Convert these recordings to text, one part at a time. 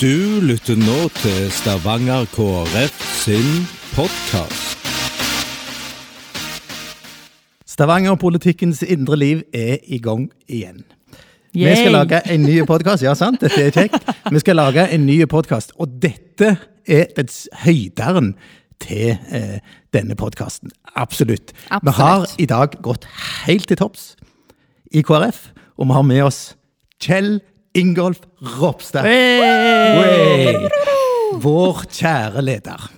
Du lytter nå til Stavanger KrF sin podkast. Stavanger-politikkens indre liv er i gang igjen. Vi skal lage en ny podkast. Ja, sant, dette er kjekt. Vi skal lage en ny podkast, og dette er dets høyderen til eh, denne podkasten. Absolutt. Vi har i dag gått helt til topps i KrF, og vi har med oss Kjell Ingolf Ropstad. Wey! Vår kjære leder.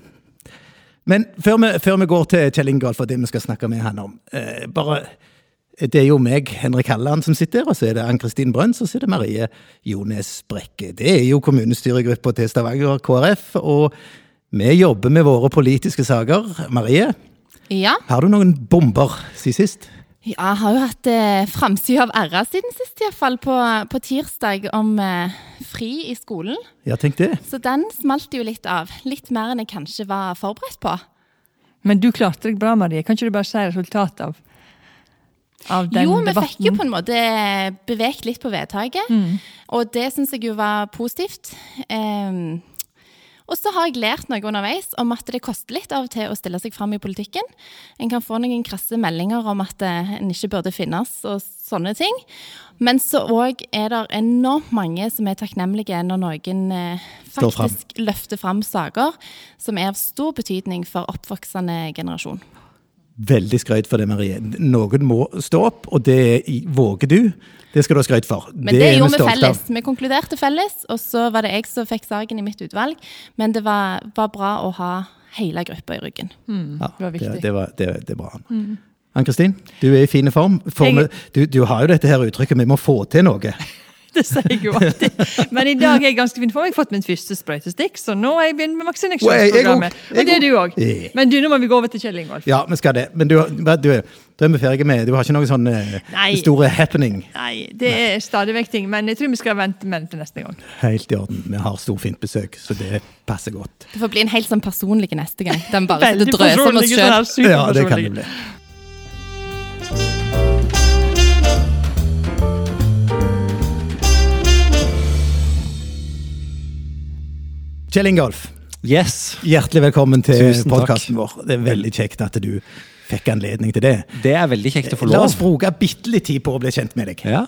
Men før vi, før vi går til Kjell Ingolf og det vi skal snakke med han om eh, bare, Det er jo meg, Henrik Halland, som sitter her, og så er det Ann-Kristin Brøns, og så er det Marie Jones Brekke. Det er jo kommunestyregruppa til Stavanger KrF, og vi jobber med våre politiske saker. Marie, Ja, har du noen bomber siden sist? Jeg har jo hatt eh, framsida av RA siden sist, iallfall på, på tirsdag, om eh, fri i skolen. Ja, tenk det. Så den smalt jo litt av. Litt mer enn jeg kanskje var forberedt på. Men du klarte deg bra, Marie. Kan ikke du bare si resultatet av, av den jo, vi fikk jo på en måte bevegt litt på vedtaket, og det syns jeg jo var positivt. Ehm, og så har jeg lært noe underveis om at det koster litt av og til å stille seg fram i politikken. En kan få noen krasse meldinger om at eh, en ikke burde finnes og sånne ting. Men så òg er det enormt mange som er takknemlige når noen faktisk frem. løfter fram saker som er av stor betydning for oppvoksende generasjon. Veldig skrøyt for det, Marie. Noen må stå opp, og det våger du. Det skal du ha skrøyt for. Men det, det gjorde vi av. felles. Vi konkluderte felles, og så var det jeg som fikk saken i mitt utvalg. Men det var, var bra å ha hele gruppa i ryggen. Ja, Det var viktig. Det, det, var, det, det er bra. Ann-Kristin, du er i fin form. For Jeg- du, du har jo dette her uttrykket 'vi må få til noe'. Det sier jeg jo alltid. Men i dag er jeg ganske fin form. Jeg har fått min første sprøytestikk, så nå har jeg begynt med vaksineksjonsprogrammet vaksinasjonsprogrammet. Og det er du òg. Men du, nå må vi gå over til Kjell Ingolf. Ja, vi skal det. Men du, du, da er vi ferdige med Du har ikke noen sånn eh, store happening? Nei, det er stadig vekk ting, men jeg tror vi skal vente med det til neste gang. Helt i orden. Vi har storfint besøk, så det passer godt. Det får bli en helt sånn personlig neste gang. Den bare sitter og drøser personlig, sjøl. sånn Ja, det kan det bli. Kjell Ingolf, Yes, hjertelig velkommen til podkasten vår. Det er veldig kjekt at du fikk anledning til det. det er veldig kjekt å få lov. La oss bruke bitte litt tid på å bli kjent med deg. Ja.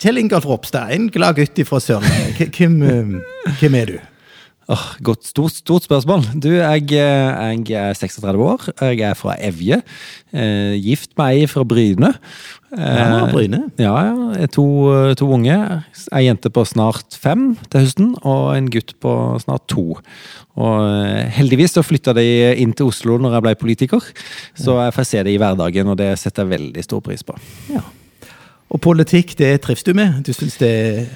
Kjell Ingolf Ropstad, en glad gutt fra Sørlandet. Hvem, eh, hvem er du? Åh, godt, stort, stort spørsmål. Du, jeg, eh, jeg er 36 år. Jeg er fra Evje. Eh, gift med ei fra Bryne. Ja, Eh, Bryne. Ja, ja. Jeg er To, to unge. Ei jente på snart fem til høsten, og en gutt på snart to. Og eh, heldigvis så flytta de inn til Oslo når jeg ble politiker, så jeg får se det i hverdagen, og det setter jeg veldig stor pris på. Ja. Og politikk, det trives du med? Du syns det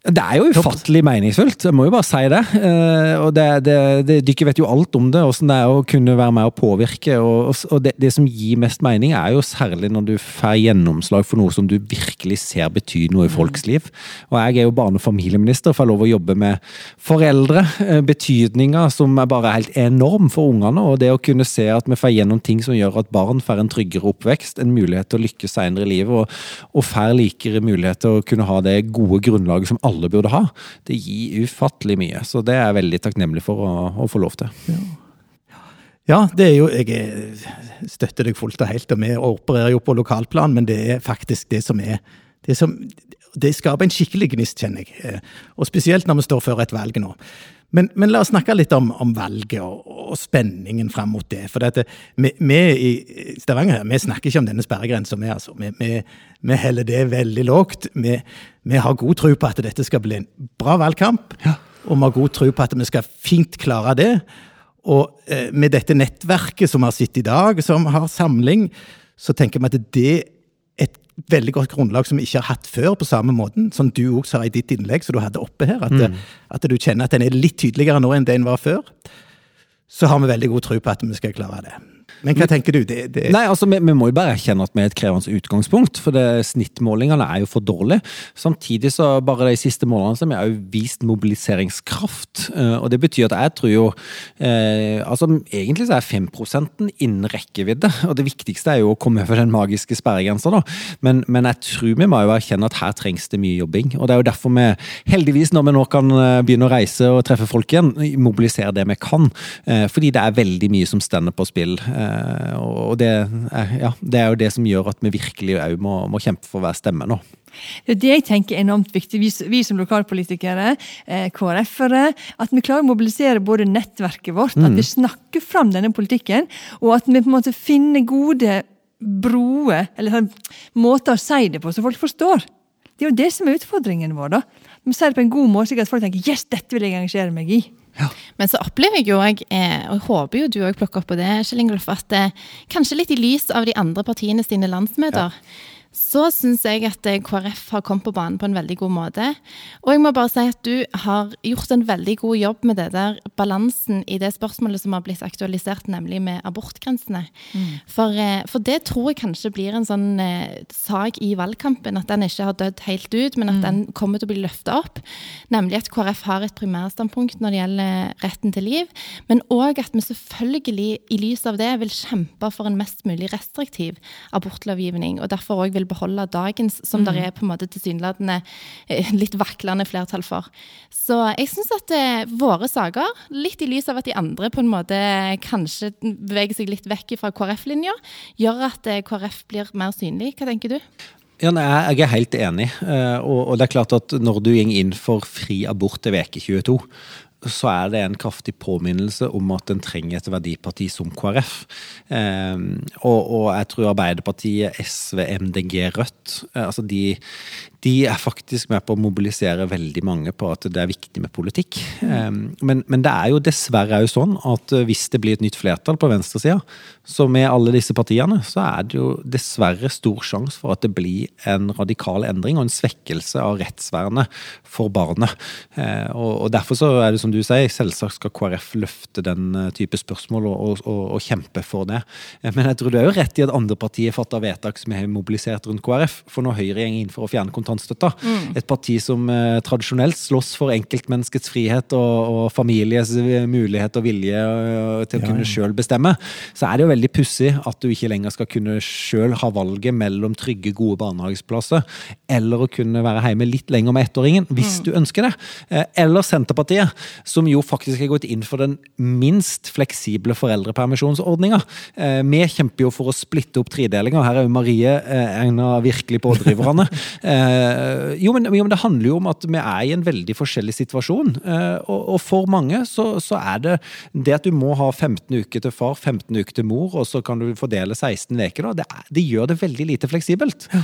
Det er jo ufattelig meningsfullt, jeg må jo bare si det. Eh, og det, det, det, Dere vet jo alt om det, åssen det er å kunne være med og påvirke. Og, og- det, det som gir mest mening, er jo særlig når du får gjennomslag for noe som du virkelig ser betyr noe i folks liv. Og jeg er jo barne- og familieminister, får lov å jobbe med foreldre. eh, Betydninga som er bare helt enorm for ungene. Og det å kunne se at vi får gjennom ting som gjør at barn får en tryggere oppvekst, en mulighet til å lykkes senere i livet, og, og får likere mulighet til å kunne ha det gode grunnlaget som alle burde ha. Det gir ufattelig mye. Så det er jeg veldig takknemlig for å, å få lov til. Ja, det er jo Jeg er- støtter deg fullt og helt, og vi opererer jo på lokalplan, men det er faktisk det som er Det, som, det skaper en skikkelig gnist, kjenner jeg. Eh, Og spesielt når vi står før et valg nå. Men, men la oss snakke litt om, om valget og, og spenningen fram mot det. For dette, vi, vi i Stavanger her, vi snakker ikke om denne sperregrensa. Vi, altså. vi, vi, vi heller det veldig lågt. Vi, vi har god tro på at dette skal bli en bra valgkamp. Og vi har god tro på at vi skal fint klare det. Og eh, med dette nettverket som vi har sett i dag, som har samling, så tenker vi at det er et veldig godt grunnlag som vi ikke har hatt før på samme måten, som du også sa i ditt innlegg som du hadde oppe her, at, at du kjenner at den er litt tydeligere nå enn det den var før. Så har vi veldig god tro på at vi skal klare det. Men hva tenker du? Det, det... Nei, altså, vi, vi, må jo bare erkjenne at vi er et krevende utgangspunkt. For det, snittmålingene er jo for dårlige. Samtidig så bare de siste månedene så har vi jo vist mobiliseringskraft. Uh, og det betyr at jeg tror jo eh, Altså, egentlig så er 5 innen rekkevidde. Og det viktigste er jo å komme over den magiske sperregrensa, da. Men, men, jeg tror vi må jo erkjenne at her trengs det mye jobbing. Og det er jo derfor vi, heldigvis, når vi nå kan eh, begynne å reise og treffe folk igjen, mobiliserer det vi kan. Eh, fordi det er veldig mye som stender på spill. Og det ja, det er jo det som gjør at vi virkelig òg må, må kjempe for hver stemme nå. Det er det jeg tenker er enormt viktig, vi, vi som lokalpolitikere, eh, KrF-ere. At vi klarer å mobilisere både nettverket vårt, mm. at vi snakker fram denne politikken, og at vi på en måte finner gode broer, eller sånn, måter å si det på, så folk forstår. Det er jo det som er utfordringen vår. da. Vi sier det på en god måte, slik at folk tenker 'yes, dette vil jeg engasjere meg i'. Ja. Men så opplever jeg jo òg, eh, og jeg håper jo du òg plukker opp på det, Kjell Ingolf, at eh, kanskje litt i lys av de andre partiene sine landsmøter, ja så syns jeg at eh, KrF har kommet på banen på en veldig god måte. Og jeg må bare si at du har gjort en veldig god jobb med det der balansen i det spørsmålet som har blitt aktualisert, nemlig med abortgrensene. Mm. For, eh, for, det tror jeg kanskje blir en sånn eh, sak i valgkampen, at den ikke har dødd helt ut, men at mm. den kommer til å bli løfta opp. Nemlig at KrF har et primærstandpunkt når det gjelder retten til liv, men òg at vi selvfølgelig i lys av det vil kjempe for en mest mulig restriktiv abortlovgivning. og derfor også vil vil beholde dagens, som mm. det er på en måte tilsynelatende eh, litt vaklende flertall for. Så jeg syns at eh, våre saker, litt i lys av at de andre på en måte kanskje beveger seg litt vekk fra KrF-linja, gjør at eh, KrF blir mer synlig. Hva tenker du? Ja, nei, Jeg er helt enig. Og, det er klart at når du går inn for fri abort til veke 22, så er det en kraftig påminnelse om at en trenger et verdiparti som KrF. Eh, og, og, jeg tror Arbeiderpartiet, SV, MDG, Rødt eh, altså de, de, er faktisk med på å mobilisere veldig mange på at det er viktig med politikk. Eh, men, men, det er jo dessverre òg sånn at eh, hvis det blir et nytt flertall på venstresida, så med alle disse partiene, så er det jo dessverre stor sjanse for at det blir en radikal endring og en svekkelse av rettsvernet for barnet. Eh, og, og derfor så er det som du sier, selvsagt skal KrF løfte den type spørsmål og, og, og kjempe for det. Men jeg tror du er jo rett i at andre partier fatter vedtak som er mobilisert rundt KrF. For når Høyre går inn for å fjerne kontantstøtta, mm. et parti som eh, tradisjonelt slåss for enkeltmenneskets frihet og, og families mulighet og vilje til å kunne ja. sjøl bestemme, så er det jo veldig pussig at du ikke lenger skal kunne sjøl ha valget mellom trygge, gode barnehageplasser eller å kunne være hjemme litt lenger med ettåringen, hvis mm. du ønsker det. Eller Senterpartiet, som jo faktisk har gått inn for den minst fleksible foreldrepermisjonsordninga. Eh, vi kjemper jo for å splitte opp tredelinga. Her er jo Marie eh, en av virkelig pådriverne. Eh, jo, men, jo, men, det handler jo om at vi er i en veldig forskjellig situasjon. Og, og for mange så, så, er det det at du må ha 15 uker til far, 15 uker til mor, og så kan du fordele 16 uker, det, det, gjør det veldig lite fleksibelt. Ja.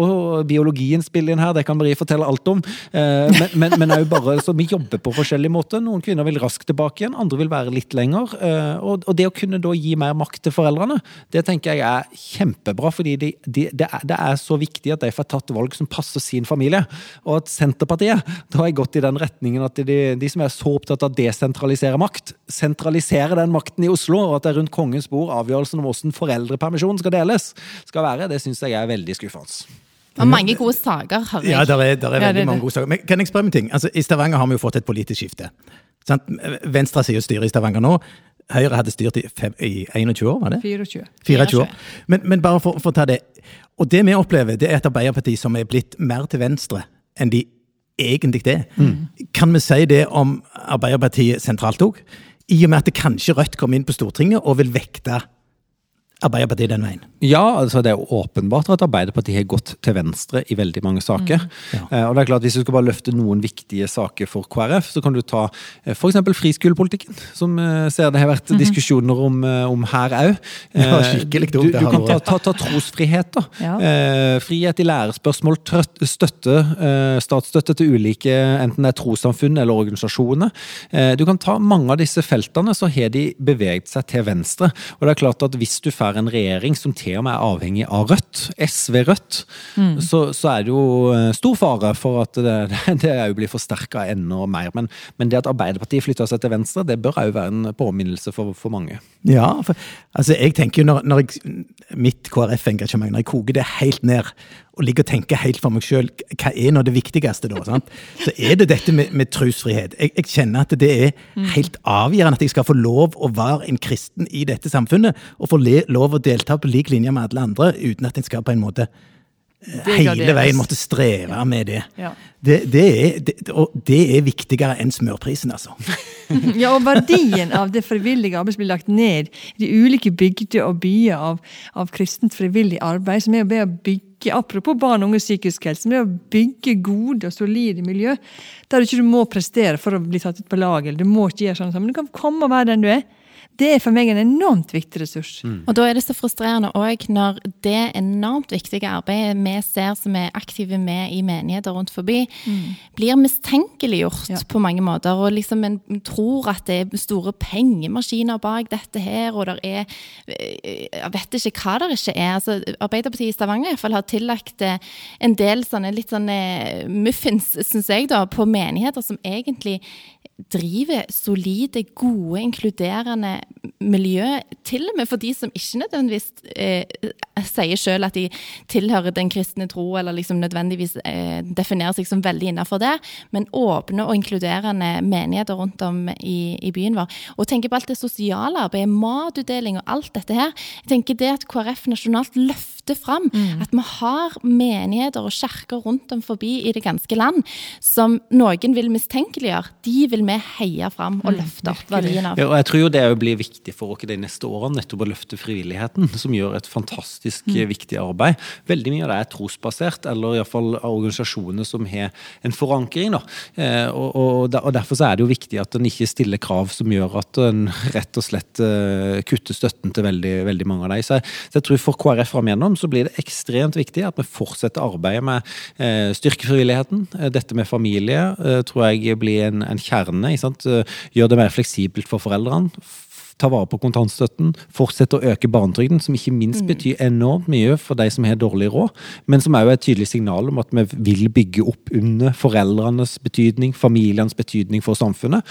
Og biologien spiller inn her, det kan Marie fortelle alt om. Men, men, men bare så vi jobber på forskjellige måter. Noen kvinner vil raskt tilbake igjen, andre vil være litt lenger. Eh, og, det å kunne da gi mer makt til foreldrene, det tenker jeg er kjempebra. fordi de, de, det, er, det, er, så viktig at de får tatt valg som passer sin familie. Og at Senterpartiet da har gått i den retningen at de, de som er så opptatt av å desentralisere makt, sentraliserer den makten i Oslo, og at det er rundt kongens bord avgjørelsen om hvordan foreldrepermisjonen skal deles, skal være. Det syns jeg er veldig skuffende. Og mange gode saker. har jeg. Ja, der er, der er veldig ja, mange gode saker. Men kan jeg spørre en ting? Altså, I Stavanger har vi jo fått et politisk skifte. Sant? Venstre sier styret i Stavanger nå. Høyre hadde styrt i, fem, i 21 år, var det? 24. 24 år. Men, men bare for, for, å ta det. Og det vi opplever, det er et Arbeiderparti som er blitt mer til venstre enn de egentlig er. Mm. Kan vi si det om Arbeiderpartiet sentralt òg? I og med at det kanskje Rødt kommer inn på Stortinget og vil vekte Arbeiderpartiet den veien? Ja, altså det er jo åpenbart at Arbeiderpartiet har gått til venstre i veldig mange saker. Mm. Ja. Eh, og det er klart Hvis du skal bare løfte noen viktige saker for KrF, så kan du ta eh, f.eks. friskolepolitikken, som eh, ser det har vært mm. diskusjoner om, om her òg. Ja, skikkelig du, du kan ta, ta, ta trosfrihet. da. Ja. frihet i lærespørsmål, støtte, statsstøtte til ulike enten det er trossamfunn eller organisasjoner. du kan ta mange av disse feltene, så har de beveget seg til venstre. Og det er klart at hvis du får være en regjering som til og med er avhengig av Rødt, SV-Rødt, Mm. så, så er det jo eh, stor fare for at det, det òg blir forsterka enda mer. Men, men det at Arbeiderpartiet flytter seg til venstre, det bør òg være en påminnelse for, for mange. Ja, for, altså jeg tenker jo når, når jeg, mitt KrF-engasjement, når jeg koker det helt ned og ligger og tenker helt for meg sjøl, hva er nå det viktigste da? Sant? Så er det dette med, med trosfrihet. Jeg, jeg kjenner at det er helt avgjørende at jeg skal få lov å være en kristen i dette samfunnet, og få le, lov å delta på lik linje med alle andre, uten at en skal på en måte eh, hele veien måtte streve med det. Ja. Det, det, er, det. Og det er viktigere enn smørprisen, altså. Ja, og verdien av det frivillige arbeidet som blir lagt ned i de ulike bygder og byer av, av kristent frivillig arbeid, som er med å bygge Apropos barn og unges psykisk helse, med å bygge gode og solide miljø, der du ikke må prestere for å bli tatt ut på lag, eller du må ikke gjøre sånn, men du kan komme og være den du er. Det er for meg en enormt viktig ressurs. Og da er det så frustrerende òg når det enormt viktige arbeidet vi ser som er aktive med i menigheter rundt forbi, blir mistenkeliggjort Ja. på mange måter. Og liksom en tror at det er store pengemaskiner bak dette her, og det er eh, Jeg vet ikke hva det ikke er. Altså, Arbeiderpartiet i Stavanger i hvert fall har tillagt eh, en del sånne litt sånne muffins, syns jeg, da, på menigheter som egentlig driver solide, gode, inkluderende miljø, til og med for de som ikke nødvendigvis eh, sier selv at de tilhører den kristne tro, eller liksom nødvendigvis eh, definerer seg som veldig innenfor det, men åpne og inkluderende menigheter rundt om i, i byen vår. Og tenker på alt det sosiale arbeidet, matutdeling og alt dette her. Jeg tenker det at KrF nasjonalt løfter fram at vi har menigheter og kirker rundt om forbi i det ganske land som noen vil mistenkeliggjøre, de vil vi heie fram og løfte opp verdien av. Ja, og jeg tror jo det blir viktig for oss de neste årene, nettopp å løfte frivilligheten, som gjør et fantastisk mm. viktig arbeid. Veldig mye av det er trosbasert, eller iallfall organisasjoner som har en forankring. Da. Eh, og, og, og Derfor så er det jo viktig at en ikke stiller krav som gjør at en rett og slett eh, kutter støtten til veldig, veldig mange av dem. Så jeg, så jeg tror for KrF fram igjennom så blir det ekstremt viktig at vi fortsetter arbeidet med eh, styrkefrivilligheten. Eh, dette med familie eh, tror jeg blir en, en kjerne. Gjør det mer fleksibelt for foreldrene. Ta vare på kontantstøtten. Fortsette å øke barnetrygden, som ikke minst betyr enormt mye for de som har dårlig råd, men som også er et tydelig signal om at vi vil bygge opp under foreldrenes betydning, familiens betydning for samfunnet.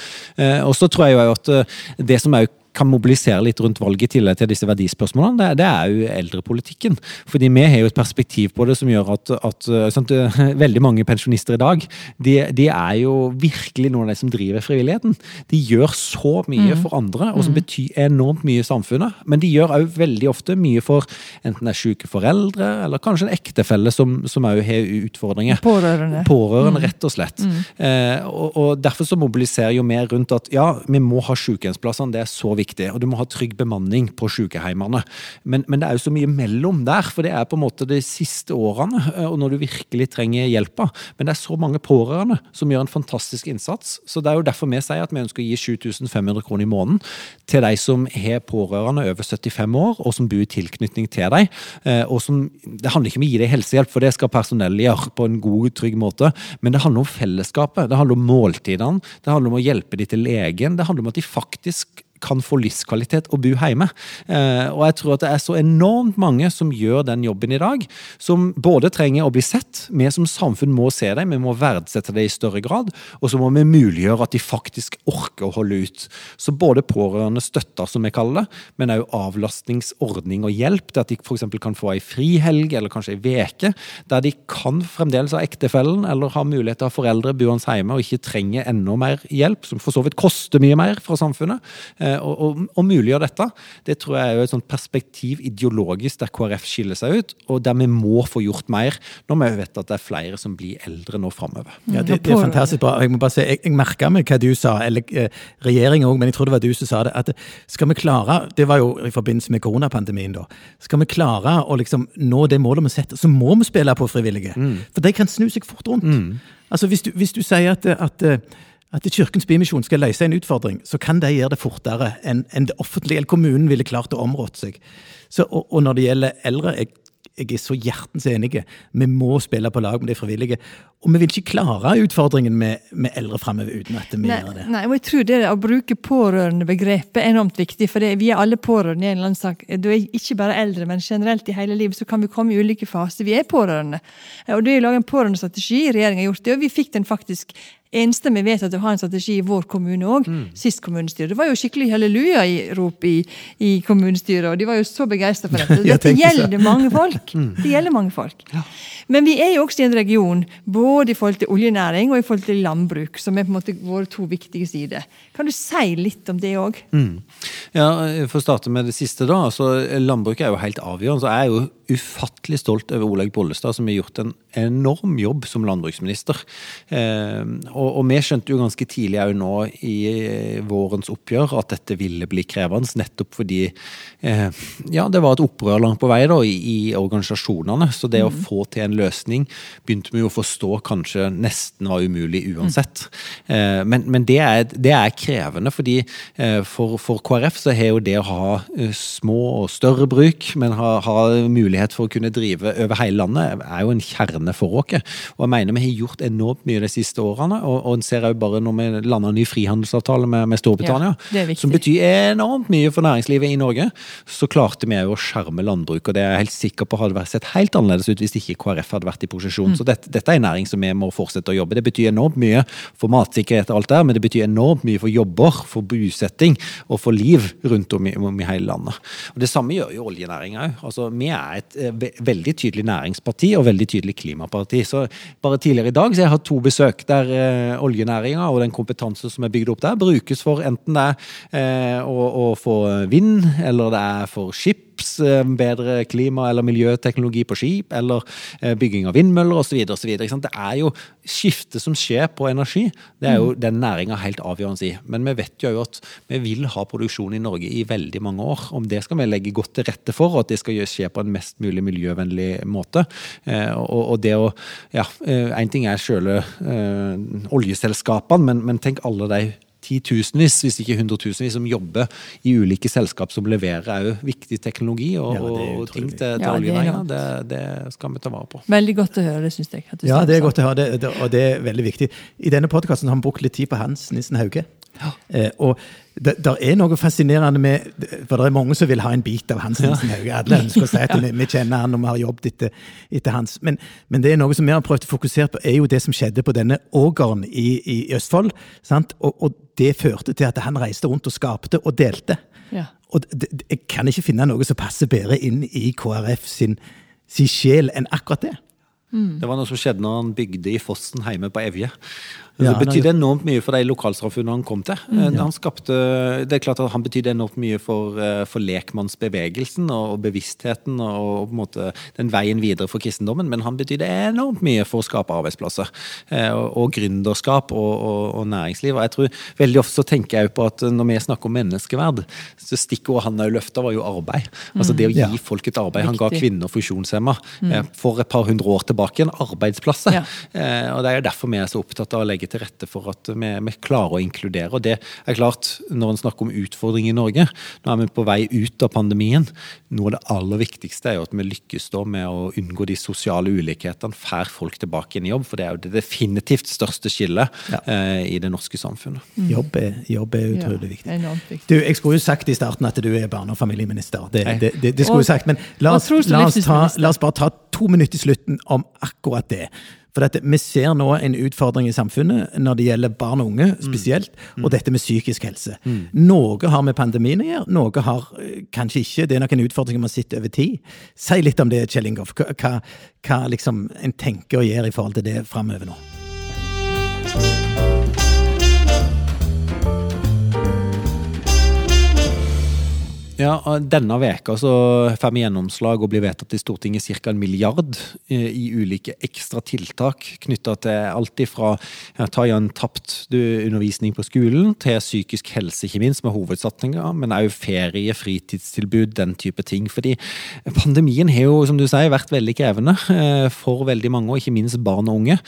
Og så tror jeg jo at det som også kan mobilisere litt rundt valget i tillegg til disse verdispørsmålene, det, det er jo eldrepolitikken. Fordi vi har jo et perspektiv på det som gjør at, at eh, sant, veldig mange pensjonister i dag, de, de er jo virkelig noen av de som driver frivilligheten. De gjør så mye for andre, og som betyr enormt mye i samfunnet. Men de gjør òg veldig ofte mye for enten det er syke foreldre, eller kanskje en ektefelle som som òg har utfordringer. Pårørende. Pårørende, rett og slett. Eh, og, og Derfor så mobiliserer jo mer rundt at ja, vi må ha sykehjemsplassene, det er så viktig. Og du må ha trygg bemanning på sykehjemmene. Men, men det er jo så mye mellom der, for det er på en måte de siste årene, eh, og når du virkelig trenger hjelpa. Men det er så mange pårørende som gjør en fantastisk innsats. Så det er jo derfor vi sier at vi ønsker å gi 7500 kroner i måneden til de som har pårørende over 75 år, og som bor i tilknytning til dem. Eh, og som, det handler ikke om å gi dem helsehjelp, for det skal personellet gjøre på en god, trygg måte. Men det handler om fellesskapet. Det handler om måltidene. Det handler om å hjelpe dem til legen. Det handler om at de faktisk kan få livskvalitet og bo hjemme. Eh, og jeg tror at det er så enormt mange som gjør den jobben i dag, som både trenger å bli sett, vi som samfunn må se dem, vi må verdsette det i større grad, og så må vi muliggjøre at de faktisk orker å holde ut. Så både pårørende støtter, som vi kaller det, men også avlastningsordning og hjelp, til at de f.eks. kan få ei frihelg, eller kanskje ei veke, der de kan fremdeles ha ektefellen, eller ha mulighet til å ha foreldre boende hjemme, og ikke trenger enda mer hjelp, som for så vidt koster mye mer fra samfunnet. Eh, og, og, og muliggjør dette. Det tror jeg er jo et sånt perspektiv ideologisk der KrF skiller seg ut, og der vi må få gjort mer, når vi vet at det er flere som blir eldre nå framover. Ja, det, det er fantastisk bra. Jeg må bare si, jeg, jeg merka meg hva du sa, eller eh, regjeringa òg, men jeg tror det var du som sa det. at Skal vi klare Det var jo i forbindelse med koronapandemien, da. Skal vi klare å liksom nå det målet vi setter, så må vi spille på frivillige. For de kan snu seg fort rundt. Altså hvis du, hvis du sier at, at at Kirkens Bymisjon skal løse en utfordring, så kan de gjøre det fortere enn det offentlige eller kommunen ville klart å område seg. Så, og, og når det gjelder eldre, jeg jeg er så hjertens enig. Vi må spille på lag med de frivillige. Og vi vil ikke klare utfordringen med, med eldre framover uten at vi Nei, gjør det. nei, og jeg tror det å bruke pårørendebegrepet er enormt viktig. For det, vi er alle pårørende i en eller annen sak. Du er ikke bare eldre, men generelt i hele livet så kan vi komme i ulike faser. Vi er pårørende. Og det er laget en pårørendestrategi, regjeringa har gjort det, og vi fikk den faktisk enstemmig at det har en strategi i vår kommune òg, sist kommunestyre. Det var jo skikkelig halleluja-rop i, i kommunestyret, og de var jo så begeistra for dette. Dette gjelder mange folk. Det gjelder mange folk. Men vi er jo også i en region, både i forhold til oljenæring og i forhold til landbruk, som er på en måte våre to viktige sider. Kan du si litt om det òg? Ja, For å starte med det siste, da. altså Landbruket er jo helt avgjørende. så er jo ufattelig stolt over Olaug Bollestad, som har gjort en enorm jobb som landbruksminister. Eh, og, og vi skjønte jo ganske tidlig òg nå i eh, vårens oppgjør at dette ville bli krevende, nettopp fordi eh, ja, det var et opprør langt på vei da, i, i organisasjonene. Så det å få til en løsning begynte vi jo å forstå kanskje nesten var umulig uansett. Men men det, er, det er krevende, fordi for, for KrF så har jo det å ha små og større bruk, men ha, ha mulighet for å kunne drive over hele landet, er jo en kjerne for oss. Og jeg mener vi har gjort enormt mye de siste årene, og, og en ser jo bare når vi lander en ny frihandelsavtale med, med Storbritannia, Ja, som betyr enormt mye for næringslivet i Norge, så klarte vi jo å skjerme landbruk, og det er jeg helt sikker på hadde sett helt annerledes ut hvis ikke KrF hadde vært i posisjon. Så dette, dette er en næring som vi må fortsette å jobbe. Det betyr enormt mye for matsikkerhet og alt der, men det betyr enormt mye for jobber, for bosetting og for liv rundt om i, om i hele landet. Og Det samme gjør jo oljenæringa òg. Altså, vi er et eh, veldig tydelig næringsparti og veldig tydelig klimaparti. Så bare tidligere i dag så jeg har to besøk der eh, oljenæringa og den kompetanse som er bygd opp der, brukes for enten det er eh, å, å få vind, eller det er for skip skips, eh, bedre klima- eller miljøteknologi på skip, eller eh, bygging av vindmøller osv. Det er jo skiftet som skjer på energi. Det er jo den næringa helt avgjørende i. Men vi vet jo at vi vil ha produksjon i Norge i veldig mange år. Om det skal vi legge godt til rette for, og at det skal skje på en mest mulig miljøvennlig måte. Eh, Og, det å Ja, én ting er sjøle oljeselskapene, men, men tenk alle de titusenvis, hvis ikke hundretusenvis, som jobber i ulike selskap som leverer òg viktig teknologi og, Ja, og ting til, til Ja, det oljenæringa. Det, det skal vi ta vare på. Veldig godt å høre, det syns jeg. at du Ja, det er sånn. godt å høre, det, det, og det er veldig viktig. I denne podkasten har vi brukt litt tid på Hans Nissen Hauge. Eh, og det der er noe fascinerende med For det er mange som vil ha en bit av Hans Nilsen Hauge. Alle ønsker å si at vi, vi kjenner han og vi har jobbet etter, etter hans. Men, men det er noe som vi har prøvd å fokusere på, er jo det som skjedde på denne ågeren i, i Østfold. Sant? Og, og det førte til at han reiste rundt og skapte og delte. Ja. Og det, det, jeg kan ikke finne noe som passer bedre inn i KrF sin, sin sjel enn akkurat det. Det var noe som skjedde når han bygde i Fossen hjemme på Evje. Ja, det betydde enormt mye for de lokalsamfunnene han kom til. Eh, Han skapte, det er klart at han betydde enormt mye for, eh, for lekmannsbevegelsen og, bevisstheten og, på en måte den veien videre for kristendommen, men han betydde enormt mye for å skape arbeidsplasser. eh, Og, og gründerskap og, og, og næringsliv. Og jeg tror Veldig ofte så tenker jeg på at når vi snakker om menneskeverd, så stikkordet han òg løfta, var jo arbeid. Altså det å gi Ja. folk et arbeid. Han ga kvinner funksjonshemma for et par hundre år tilbake igjen arbeidsplass. Ja. Eh, og Det er jo derfor vi er så opptatt av å legge til rette for at vi, vi klarer å inkludere. Og det er klart, når en snakker om utfordringer i Norge, nå er vi på vei ut av pandemien. Noe av det aller viktigste er jo at vi lykkes da med å unngå de sosiale ulikhetene, får folk tilbake inn i jobb. For det er jo det definitivt største skillet Ja. eh, i det norske samfunnet. Jobb er, jobb er Ja, utrolig viktig. viktig. Du, Jeg skulle jo sagt i starten at du er barne- og familieminister. Det, det, det, det skulle Og- jeg sagt, Men la oss, la, oss ta, la oss bare ta to minutter i slutten om akkurat det. For dette, Vi ser nå en utfordring i samfunnet når det gjelder barn og unge spesielt, og dette med psykisk helse. Noe har med pandemien å gjøre, noe har eh, kanskje ikke. Det er nok en utfordring man sitter over tid. Si litt om det, Kjell Ingolf. Hva, hva liksom en tenker og gjør i forhold til det framover nå? Ja, Denne veka så får vi gjennomslag og blir vedtatt i Stortinget ca. en milliard eh, i ulike ekstra tiltak knytta til alt ifra ja, ta igjen tapt undervisning på skolen, til psykisk helse, ikke minst, med hovedsatsinga, men òg ferie, fritidstilbud, den type ting. Fordi pandemien har jo, som du sier, vært veldig krevende eh, for veldig mange, og ikke minst barn og unge.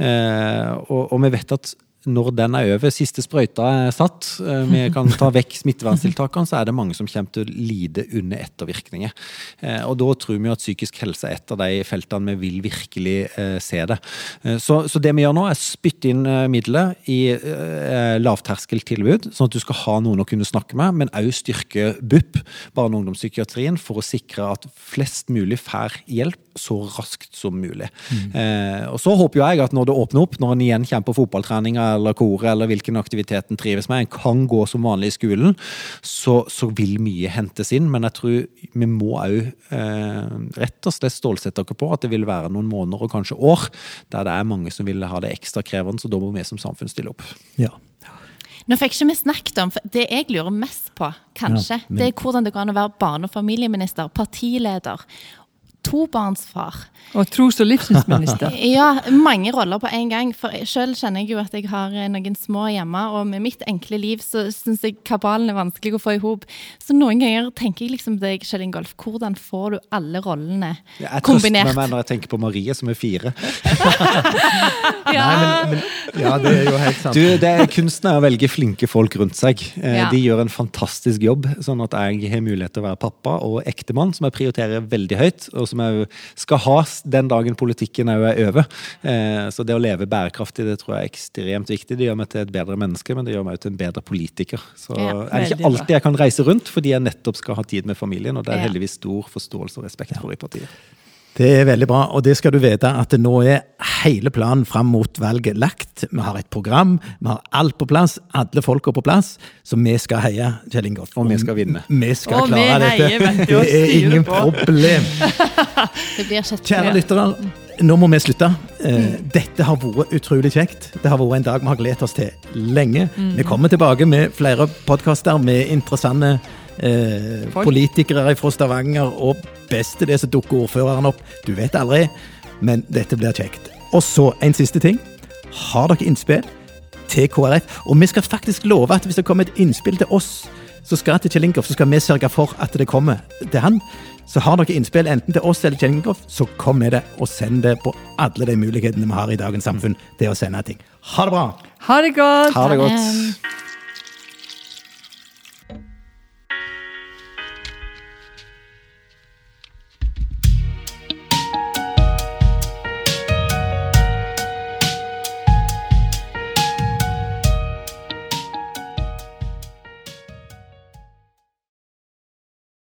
Eh, og, og vi vet at når den er over, siste sprøyta er satt, eh, vi kan ta vekk smitteverntiltakene, så er det mange som kommer til å lide under ettervirkninger. Eh, og da tror vi at psykisk helse er et av de feltene vi vil virkelig eh, se det. Så, så, det vi gjør nå, er spytte inn midler i lavterskeltilbud, sånn at du skal ha noen å kunne snakke med, men òg styrke BUP, barne- og ungdomspsykiatrien, for å sikre at flest mulig får hjelp så raskt som mulig. Mm. Og Så håper jeg at når det åpner opp, når en igjen kommer på fotballtreninga eller koret eller hvilken aktivitet en trives med, en kan gå som vanlig i skolen, så, så vil mye hentes inn. Men jeg tror vi må òg eh, rett og slett stålsette oss på at det vil være noen måneder og kanskje år der det er mange som vil ha det ekstra krevende, så da må vi som samfunn stille opp. Ja. Nå fikk ikke vi snakket om, for Det jeg lurer mest på, kanskje, ja, men... det er hvordan det går an å være barne- og familieminister, partileder tobarnsfar. Og tros- og livssynsminister. ja, mange roller på en gang. For selv kjenner jeg jo at jeg har eh, noen små hjemme, og med mitt enkle liv så syns jeg kabalen er vanskelig å få i hop. Så noen ganger tenker jeg liksom deg, Kjell Ingolf, hvordan får du alle rollene jeg kombinert? Jeg trøster meg når jeg tenker på Marie, som er fire. ja. Nei, men, men, ja, det er jo helt sant. Du, det er kunsten er å velge flinke folk rundt seg. Eh, ja. De gjør en fantastisk jobb, sånn at jeg har mulighet til å være pappa og ektemann, som jeg prioriterer veldig høyt. og som jeg skal ha den dagen politikken er over. Eh, så det å leve bærekraftig det tror jeg er ekstremt viktig. Det gjør meg til et bedre menneske, men det gjør meg til en bedre politiker. Så ja, er det ikke alltid jeg kan reise rundt fordi jeg nettopp skal ha tid med familien, og det er heldigvis stor forståelse og respekt for i partiet. Det er veldig bra, og det skal du vite at nå er hele planen fram mot valget lagt. Vi har et program, vi har alt på plass, alle folka på plass. Så vi skal heie Kjell Ingolf. Og vi skal vinne. Vi skal og klare dette. Heier, det er ingen problem. det Kjære lyttere, nå må vi slutte. Eh. Dette har vært utrolig kjekt. Det har vært en dag vi har gledet oss til lenge. Mm. Vi kommer tilbake med flere podkaster med interessante eh, politikere fra Stavanger, og beste det så dukker ordføreren opp. Du vet aldri, men dette blir kjekt. Og så en siste ting. Har dere innspill til KrF? Og vi skal faktisk love at hvis det kommer et innspill til oss, så skal til Kjell Ingolf, så skal vi sørge for at det kommer til han. Så har dere innspill enten til oss eller Kjell Ingolf, så kom med det, og send det på alle de mulighetene vi har i dagens samfunn til å sende ting. Ha det bra! Ha det godt! Ha det godt.